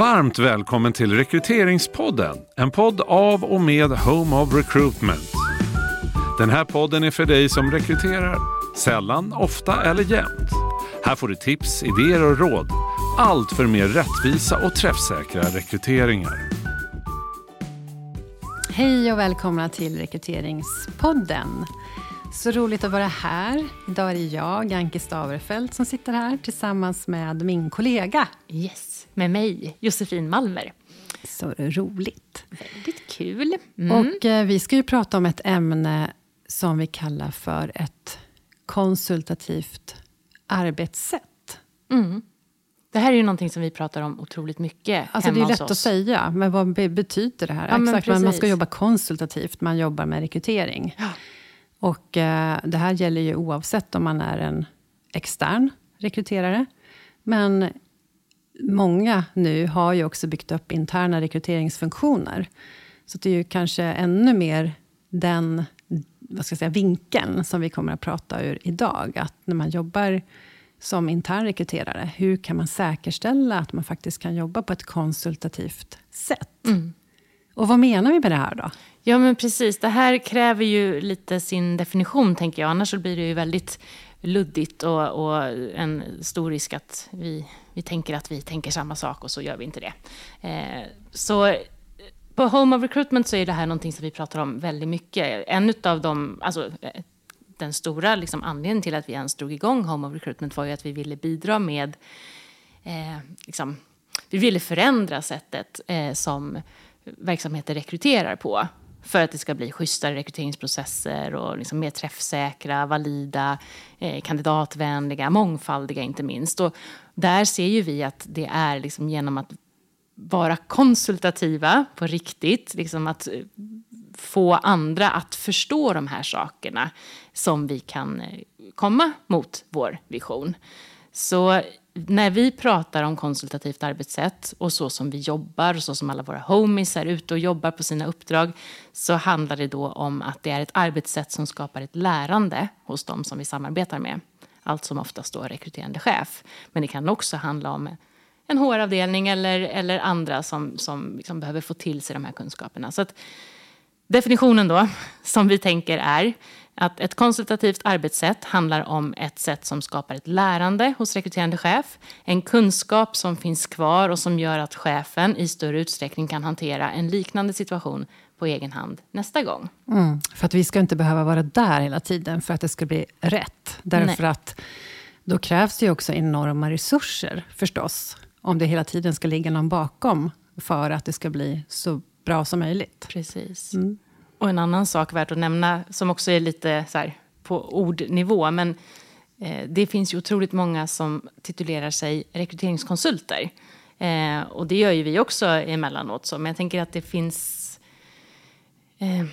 Varmt välkommen till Rekryteringspodden. En podd av och med Home of Recruitment. Den här podden är för dig som rekryterar. Sällan, ofta eller jämt. Här får du tips, idéer och råd. Allt för mer rättvisa och träffsäkra rekryteringar. Hej och välkomna till Rekryteringspodden. Så roligt att vara här. Idag är det jag, Anke Staverfelt, som sitter här tillsammans med min kollega. Yes, med mig, Josefin Malmer. Så roligt. Väldigt kul. Mm. Och eh, vi ska ju prata om ett ämne som vi kallar för ett konsultativt arbetssätt. Mm. Det här är ju någonting som vi pratar om otroligt mycket alltså Det är lätt att säga, men vad betyder det här? Ja, Exakt, man ska jobba konsultativt, man jobbar med rekrytering. Ja. Och eh, det här gäller ju oavsett om man är en extern rekryterare. Men många nu har ju också byggt upp interna rekryteringsfunktioner. Så det är ju kanske ännu mer den vad ska jag säga, vinkeln som vi kommer att prata ur idag. Att när man jobbar som intern rekryterare, hur kan man säkerställa att man faktiskt kan jobba på ett konsultativt sätt? Mm. Och vad menar vi med det här då? Ja, men precis. Det här kräver ju lite sin definition, tänker jag. Annars så blir det ju väldigt luddigt och, och, en stor risk att vi, vi tänker att vi tänker samma sak och så gör vi inte det. Eh, så eh, på Home of Recruitment så är det här någonting som vi pratar om väldigt mycket. En av de, alltså, eh, den stora liksom, anledningen till att vi ens drog igång Home of Recruitment var ju att vi ville bidra med, eh, liksom, vi ville förändra sättet eh, som verksamheter rekryterar på för att det ska bli schysstare rekryteringsprocesser och liksom mer träffsäkra, valida, eh, kandidatvänliga, mångfaldiga inte minst. Och där ser ju vi att det är liksom genom att vara konsultativa på riktigt, liksom att eh, få andra att förstå de här sakerna som vi kan eh, komma mot vår vision. Så när vi pratar om konsultativt arbetssätt och så som vi jobbar och så som alla våra homies är ute och jobbar på sina uppdrag så handlar det då om att det är ett arbetssätt som skapar ett lärande hos dem som vi samarbetar med. Allt som oftast då rekryterande chef. Men det kan också handla om en HR-avdelning eller, eller andra som, som liksom behöver få till sig de här kunskaperna. Så att, definitionen då, som vi tänker är att ett konsultativt arbetssätt handlar om ett sätt som skapar ett lärande hos rekryterande chef, en kunskap som finns kvar och som gör att chefen i större utsträckning kan hantera en liknande situation på egen hand nästa gång. Mm, för att vi ska inte behöva vara där hela tiden för att det ska bli rätt. Därför Nej. att då krävs det ju också enorma resurser förstås. Om det hela tiden ska ligga någon bakom för att det ska bli så bra som möjligt. Precis. Mm. Och en annan sak värt att nämna, som också är lite så här, på ordnivå, men eh, det finns ju otroligt många som titulerar sig rekryteringskonsulter. Eh, och det gör ju vi också emellanåt, så, men jag tänker att det finns... Eh,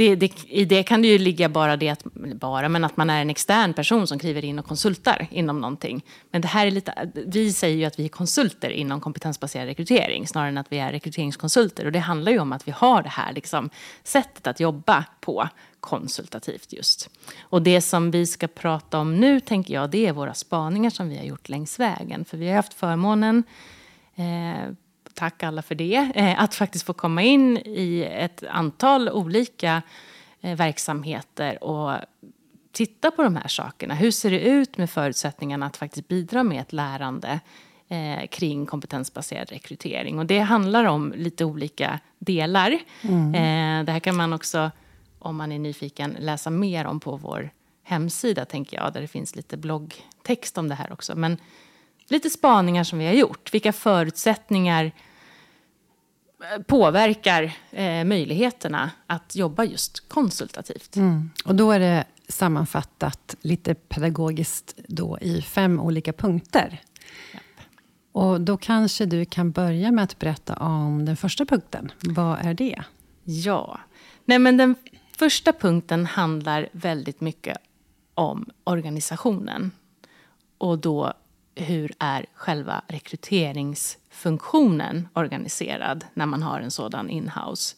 det, det, I det kan det ju ligga bara det att, bara, men att man är en extern person som kliver in och konsultar inom någonting. Men det här är lite, vi säger ju att vi är konsulter inom kompetensbaserad rekrytering snarare än att vi är rekryteringskonsulter. Och det handlar ju om att vi har det här liksom, sättet att jobba på konsultativt just. Och det som vi ska prata om nu tänker jag, det är våra spaningar som vi har gjort längs vägen. För vi har haft förmånen eh, tack alla för det, eh, att faktiskt få komma in i ett antal olika eh, verksamheter och titta på de här sakerna. Hur ser det ut med förutsättningarna att faktiskt bidra med ett lärande eh, kring kompetensbaserad rekrytering? Och det handlar om lite olika delar. Mm. det här kan man också, om man är nyfiken, läsa mer om på vår hemsida, tänker jag, där det finns lite bloggtext om det här också. Men lite spaningar som vi har gjort. Vilka förutsättningar påverkar eh, möjligheterna att jobba just konsultativt. Mm. Och då är det sammanfattat lite pedagogiskt då i fem olika punkter. Japp. Och då kanske du kan börja med att berätta om den första punkten. Vad är det? Ja, Nej, men den första punkten handlar väldigt mycket om organisationen. Och då hur är själva rekryteringsfunktionen organiserad när man har en sådan inhouse?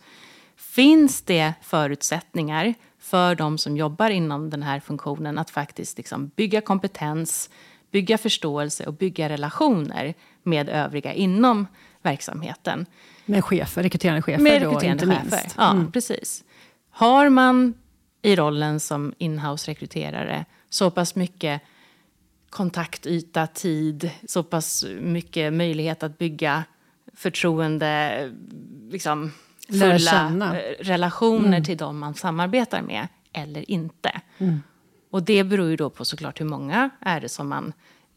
Finns det förutsättningar för de som jobbar inom den här funktionen att faktiskt liksom bygga kompetens, bygga förståelse och bygga relationer med övriga inom verksamheten. Med chefer, rekryterande chefer med rekryterande då, inte chefer. minst. Ja, mm. precis. Har man i rollen som inhouse-rekryterare så pass mycket kontaktyta, tid, så pass mycket möjlighet att bygga förtroende, liksom fulla relationer mm. till dem man samarbetar med eller inte. Mm. Och det beror ju då på såklart hur många är det som man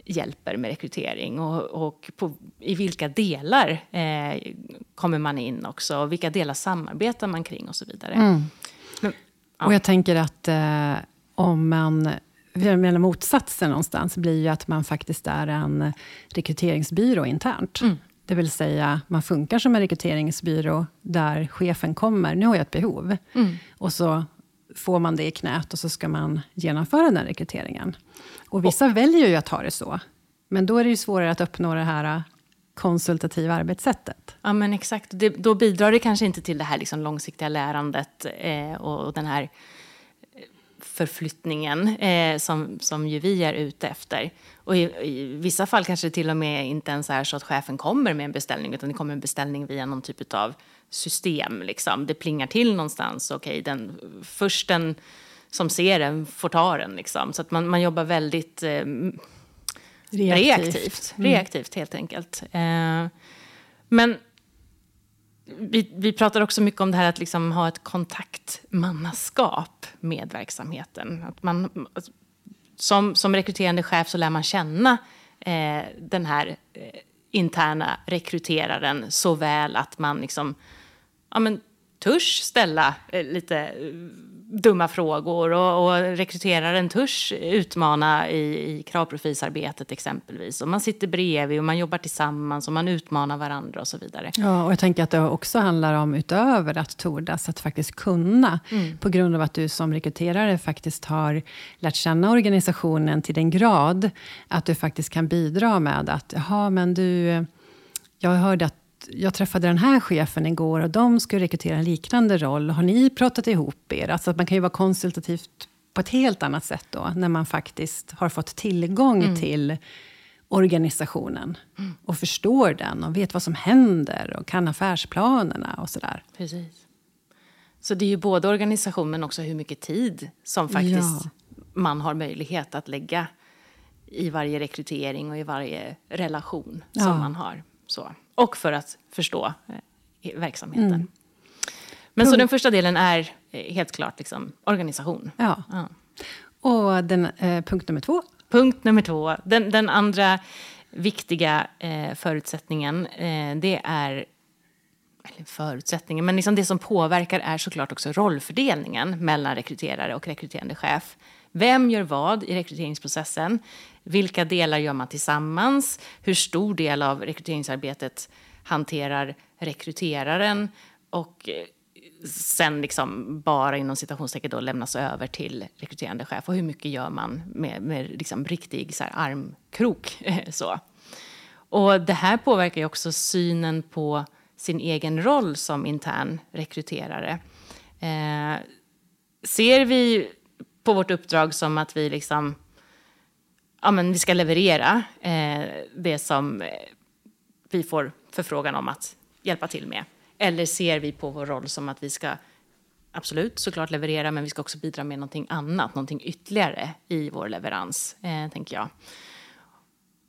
hjälper med rekrytering och, och på, i vilka delar eh, kommer man in också och vilka delar samarbetar man kring och så vidare. Mm. Men, ja. Och jag tänker att eh, om man jag menar motsatsen någonstans blir ju att man faktiskt är en rekryteringsbyrå internt. Mm. Det vill säga, man funkar som en rekryteringsbyrå där chefen kommer, nu har jag ett behov. Mm. Och så får man det i knät och så ska man genomföra den rekryteringen. Och vissa och, väljer ju att ha det så. Men då är det ju svårare att uppnå det här konsultativa arbetssättet. Ja, men exakt. Det, då bidrar det kanske inte till det här liksom långsiktiga lärandet eh, och den här förflyttningen eh, som, som ju vi är ute efter. Och i, i, vissa fall kanske det till och med inte ens är så att chefen kommer med en beställning utan det kommer en beställning via någon typ av system. Liksom. Det plingar till någonstans. Okej, den, först den som ser den får ta den. Liksom. Så att man, man jobbar väldigt eh, reaktivt. Reaktivt, mm. reaktivt helt enkelt. Eh, men vi, vi pratar också mycket om det här att liksom ha ett kontaktmannaskap med verksamheten. Att man, alltså, som, som rekryterande chef så lär man känna eh, den här eh, interna rekryteraren så väl att man liksom, ja, men, törs ställa eh, lite dumma frågor och, och rekryteraren törs utmana i, i kravprofilsarbetet exempelvis. Och man sitter bredvid och man jobbar tillsammans och man utmanar varandra och så vidare. Ja, och jag tänker att det också handlar om, utöver att tordas, att faktiskt kunna. Mm. På grund av att du som rekryterare faktiskt har lärt känna organisationen till den grad att du faktiskt kan bidra med att, jaha, men du, jag hörde att jag träffade den här chefen igår och de ska rekrytera en liknande roll. Har ni pratat ihop er? Alltså att man kan ju vara konsultativt på ett helt annat sätt då, när man faktiskt har fått tillgång mm. till organisationen mm. och förstår den och vet vad som händer och kan affärsplanerna och sådär. Precis. Så det är ju både organisation men också hur mycket tid som faktiskt ja. man har möjlighet att lägga i varje rekrytering och i varje relation ja. som man har. Så. Och för att förstå eh, verksamheten. Mm. Men så den första delen är eh, helt klart liksom, organisation. Ja. ja. Och den, eh, punkt nummer två? Punkt nummer två. Den, den andra viktiga eh, förutsättningen, eh, det är eller förutsättningen, men liksom det som påverkar är såklart också rollfördelningen mellan rekryterare och rekryterande chef. Vem gör vad i rekryteringsprocessen? Vilka delar gör man tillsammans? Hur stor del av rekryteringsarbetet hanterar rekryteraren? Och eh, sen liksom bara inom citationstecken då lämnas över till rekryterande chef. Och hur mycket gör man med, med liksom riktig så här, armkrok? så. Och det här påverkar ju också synen på sin egen roll som intern rekryterare. Eh, ser vi på vårt uppdrag som att vi liksom ja, men vi ska leverera eh, det som eh, vi får förfrågan om att hjälpa till med? Eller ser vi på vår roll som att vi ska absolut såklart leverera, men vi ska också bidra med någonting annat, någonting ytterligare i vår leverans, eh, tänker jag.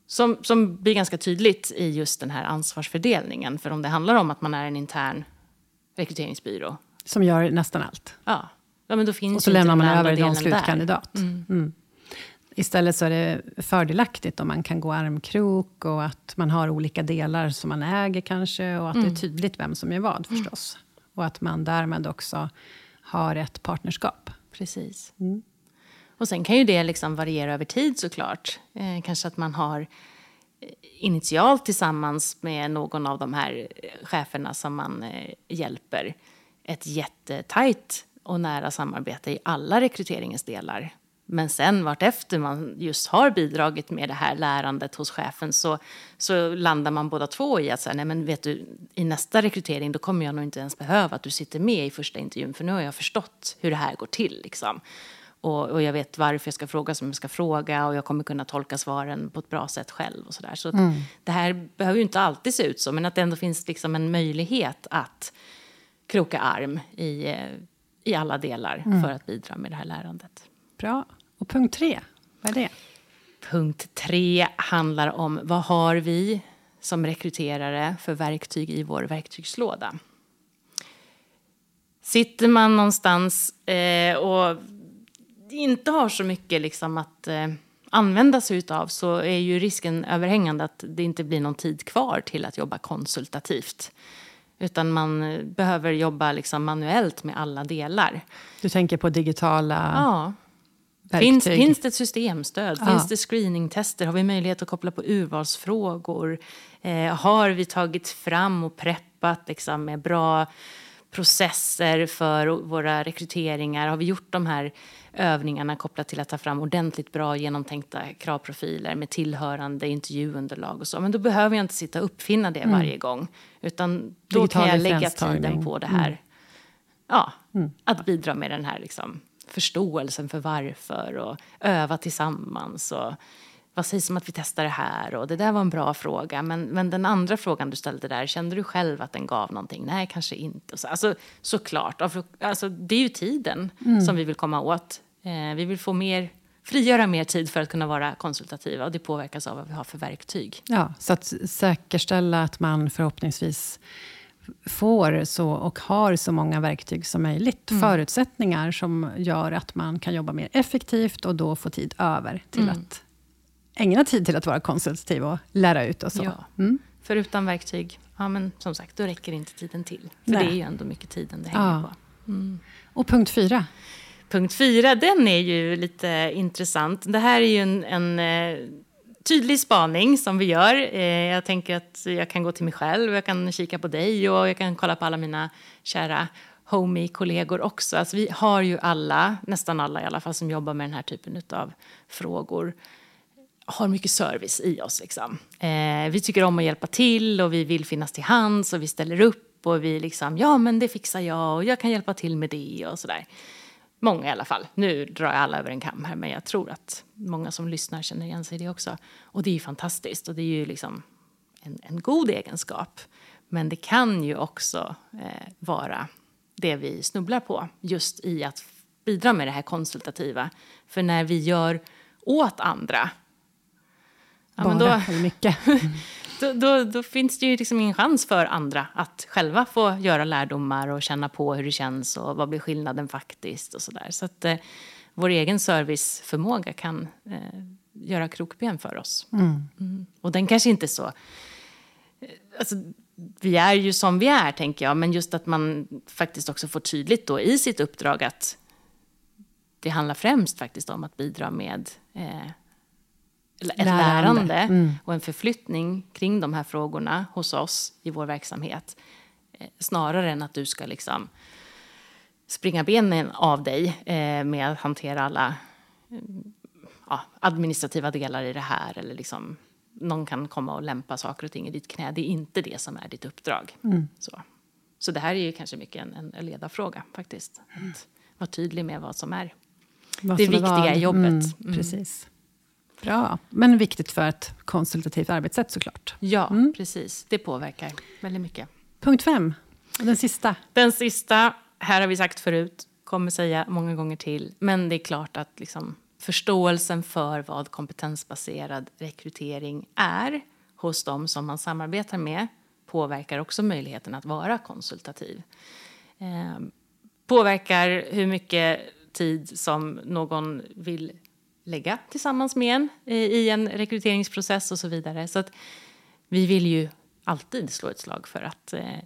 Som, som blir ganska tydligt i just den här ansvarsfördelningen. För om det handlar om att man är en intern rekryteringsbyrå. Som gör nästan allt. Ja. Ja men då finns och så lämnar man över någon slutkandidat. Mm. Mm. Istället så är det fördelaktigt om man kan gå armkrok och att man har olika delar som man äger kanske och att mm. det är mm. tydligt vem som gör vad mm. förstås. Och att man därmed också har ett partnerskap. Precis. Mm. Och sen kan ju det liksom variera över tid såklart. Eh, kanske att man har eh, initialt tillsammans med någon av de här cheferna som man eh, hjälper ett jättetajt och nära samarbete i alla rekryteringens delar. Men sen vartefter man just har bidragit med det här lärandet hos chefen så, så landar man båda två i att säga, nej men vet du, i nästa rekrytering då kommer jag nog inte ens behöva att du sitter med i första intervjun för nu har jag förstått hur det här går till. Liksom. Och, och, jag vet varför jag ska fråga som jag ska fråga och jag kommer kunna tolka svaren på ett bra sätt själv. och Så, där. så mm. Det här behöver ju inte alltid se ut så, men att det ändå finns liksom en möjlighet att kroka arm i, eh, i alla delar mm. för att bidra med det här lärandet. Bra. Och punkt tre, vad är det? Punkt tre handlar om vad har vi som rekryterare för verktyg i vår verktygslåda. Sitter man någonstans eh, och inte har så mycket liksom att eh, använda sig av så är ju risken överhängande att det inte blir någon tid kvar till att jobba konsultativt. Utan man behöver jobba liksom manuellt med alla delar. Du tänker på digitala ja. Finns, finns det ett systemstöd? Ja. Finns det screeningtester? Har vi möjlighet att koppla på urvalsfrågor? Eh, har vi tagit fram och preppat liksom, med bra processer för våra rekryteringar? Har vi gjort de här övningarna kopplat till att ta fram ordentligt bra genomtänkta kravprofiler med tillhörande intervjuunderlag och så. Men då behöver jag inte sitta och uppfinna det mm. varje gång. Utan då Digital kan jag lägga tiden på det här. Mm. Ja, mm. att bidra med den här liksom, förståelsen för varför och öva tillsammans. Och vad sägs om att vi testar det här? Och det där var en bra fråga. Men, men den andra frågan du ställde där, kände du själv att den gav någonting? Nej, kanske inte. Så, alltså, såklart. Alltså, det är ju tiden mm. som vi vill komma åt. Eh, vi vill få mer frigöra mer tid för att kunna vara konsultativa. Och det påverkas av vad vi har för verktyg. Ja, så att säkerställa att man förhoppningsvis får så och har så många verktyg som möjligt. Mm. Förutsättningar som gör att man kan jobba mer effektivt och då få tid över till mm. att ägna tid till att vara konsultativ och lära ut och så. Ja. Mm. För utan verktyg, ja men som sagt, då räcker inte tiden till. För Nej. det är ju ändå mycket tiden det hänger ja. på. Mm. Och punkt fyra? Punkt fyra, den är ju lite intressant. Det här är ju en, en eh, tydlig spaning som vi gör. Eh, jag tänker att jag kan gå till mig själv, jag kan kika på dig och jag kan kolla på alla mina kära homie-kollegor också. Alltså vi har ju alla, nästan alla i alla fall, som jobbar med den här typen av frågor har mycket service i oss. Liksom. Eh, vi tycker om att hjälpa till och vi vill finnas till hands och vi ställer upp och vi liksom, ja men det fixar jag och jag kan hjälpa till med det och sådär. Många i alla fall. Nu drar jag alla över en kam här, men jag tror att många som lyssnar känner igen sig i det också. Och det är ju fantastiskt och det är ju liksom en, en god egenskap. Men det kan ju också eh, vara det vi snubblar på, just i att bidra med det här konsultativa. För när vi gör åt andra... Ja, Bara då, mycket. då, då, då, finns det ju liksom ingen chans för andra att själva få göra lärdomar och känna på hur det känns och vad blir skillnaden faktiskt och sådär. Så att eh, vår egen serviceförmåga kan eh, göra krokben för oss. Mm. Mm. Och den kanske inte är så... Eh, alltså, vi är ju som vi är, tänker jag, men just att man faktiskt också får tydligt då i sitt uppdrag att det handlar främst faktiskt om att bidra med eh, ett lärande, lärande mm. och en förflyttning kring de här frågorna hos oss i vår verksamhet. Eh, snarare än att du ska liksom springa benen av dig eh, med att hantera alla eh, ja, administrativa delar i det här. Eller liksom, någon kan komma och lämpa saker och ting i ditt knä. Det är inte det som är ditt uppdrag. Mm. Så. Så det här är ju kanske mycket en, en ledarfråga faktiskt. Att vara tydlig med vad som är vad det viktiga i jobbet. Mm, mm. Bra, men viktigt för ett konsultativt arbetssätt såklart. Ja, mm. precis. Det påverkar väldigt mycket. Punkt fem, den sista. Den sista, här har vi sagt förut, kommer säga många gånger till. Men det är klart att liksom, förståelsen för vad kompetensbaserad rekrytering är hos dem som man samarbetar med påverkar också möjligheten att vara konsultativ. Eh, påverkar hur mycket tid som någon vill lägga tillsammans med en eh, i en rekryteringsprocess och så vidare. Så att vi vill ju alltid slå ett slag för att eh,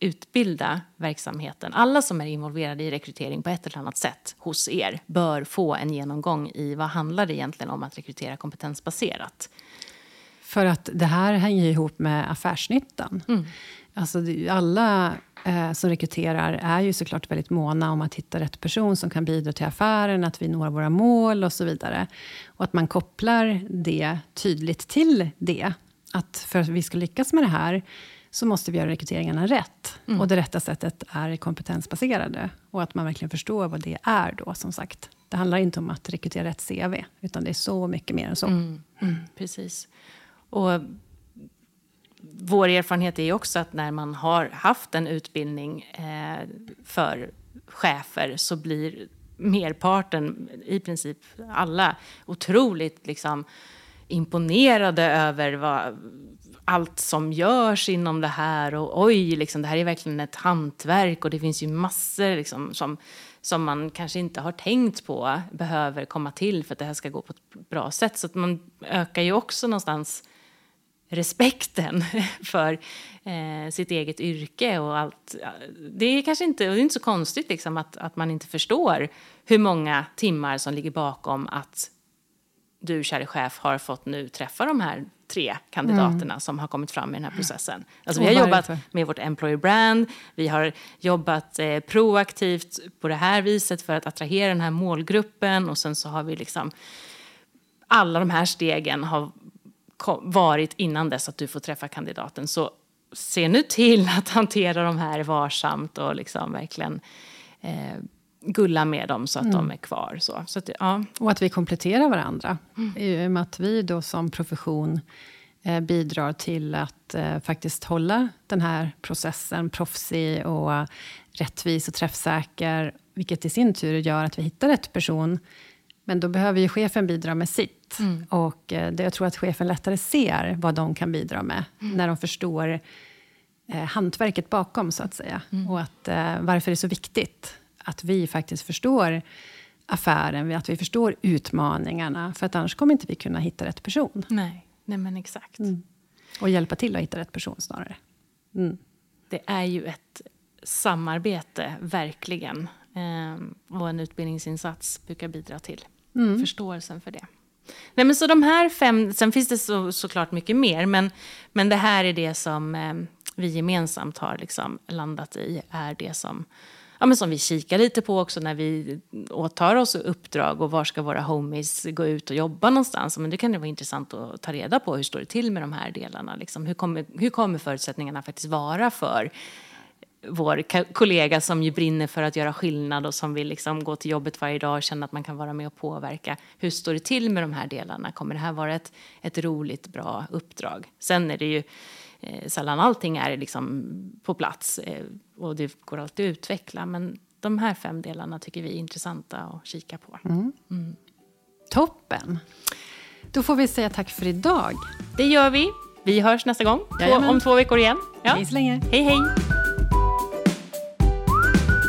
utbilda verksamheten. Alla som är involverade i rekrytering på ett eller annat sätt hos er bör få en genomgång i vad handlar det egentligen om att rekrytera kompetensbaserat. För att det här hänger ihop med affärsnyttan. Mm. Alltså, alla eh, som rekryterar är ju såklart väldigt måna om att hitta rätt person som kan bidra till affären, att vi når våra mål och så vidare. Och att man kopplar det tydligt till det. Att för att vi ska lyckas med det här så måste vi göra rekryteringarna rätt. Mm. Och det rätta sättet är kompetensbaserade. Och att man verkligen förstår vad det är då, som sagt. Det handlar inte om att rekrytera rätt CV, utan det är så mycket mer än så. Mm, mm, precis. Och vår erfarenhet är också att när man har haft en utbildning eh, för chefer så blir merparten, i princip alla, otroligt liksom, imponerade över vad, allt som görs inom det här. Och oj, liksom, det här är verkligen ett hantverk och det finns ju massor liksom, som, som man kanske inte har tänkt på behöver komma till för att det här ska gå på ett bra sätt. Så att man ökar ju också någonstans respekten för eh, sitt eget yrke och allt. Det är kanske inte, det är inte så konstigt liksom att, att man inte förstår hur många timmar som ligger bakom att du, käre chef, har fått nu träffa de här tre kandidaterna mm. som har kommit fram i den här processen. Alltså, vi har jobbat med vårt employer brand, vi har jobbat eh, proaktivt på det här viset för att attrahera den här målgruppen och sen så har vi liksom alla de här stegen har varit innan dess att du får träffa kandidaten. Så se nu till att hantera de här varsamt och liksom verkligen eh, gulla med dem så att mm. de är kvar. Så. Så att, ja. Och att vi kompletterar varandra. Mm. I och med att vi då som profession eh, bidrar till att eh, faktiskt hålla den här processen proffsig och rättvis och träffsäker. Vilket i sin tur gör att vi hittar rätt person. Men då behöver ju chefen bidra med sitt. Mm. Och eh, det, jag tror att chefen lättare ser vad de kan bidra med. Mm. När de förstår eh, hantverket bakom, så att säga. Mm. Och att, eh, varför det är så viktigt att vi faktiskt förstår affären, att vi förstår utmaningarna. För att annars kommer inte vi kunna hitta rätt person. Nej, Nej men exakt. Mm. Och hjälpa till att hitta rätt person snarare. Mm. Det är ju ett samarbete, verkligen. Ehm, och en utbildningsinsats brukar bidra till mm. förståelsen för det. Nej, men så de här fem, sen finns det så, såklart mycket mer, men, men det här är det som eh, vi gemensamt har liksom landat i, är det som ja, men som vi kikar lite på också när vi åtar oss uppdrag och var ska våra homies gå ut och jobba någonstans. Men det kan det vara intressant att ta reda på hur står det till med de här delarna. Liksom, hur, kommer, hur kommer förutsättningarna faktiskt vara för vår kollega som ju brinner för att göra skillnad och som vill liksom gå till jobbet varje dag och känna att man kan vara med och påverka. Hur står det till med de här delarna? Kommer det här vara ett, ett roligt, bra uppdrag? Sen är det ju eh, sällan allting är liksom på plats eh, och det går alltid att utveckla. Men de här fem delarna tycker vi är intressanta att kika på. Mm. Mm. Toppen! Då får vi säga tack för idag. Det gör vi. Vi hörs nästa gång, två, om två veckor igen. Ja. Hej så länge. Hej, hej.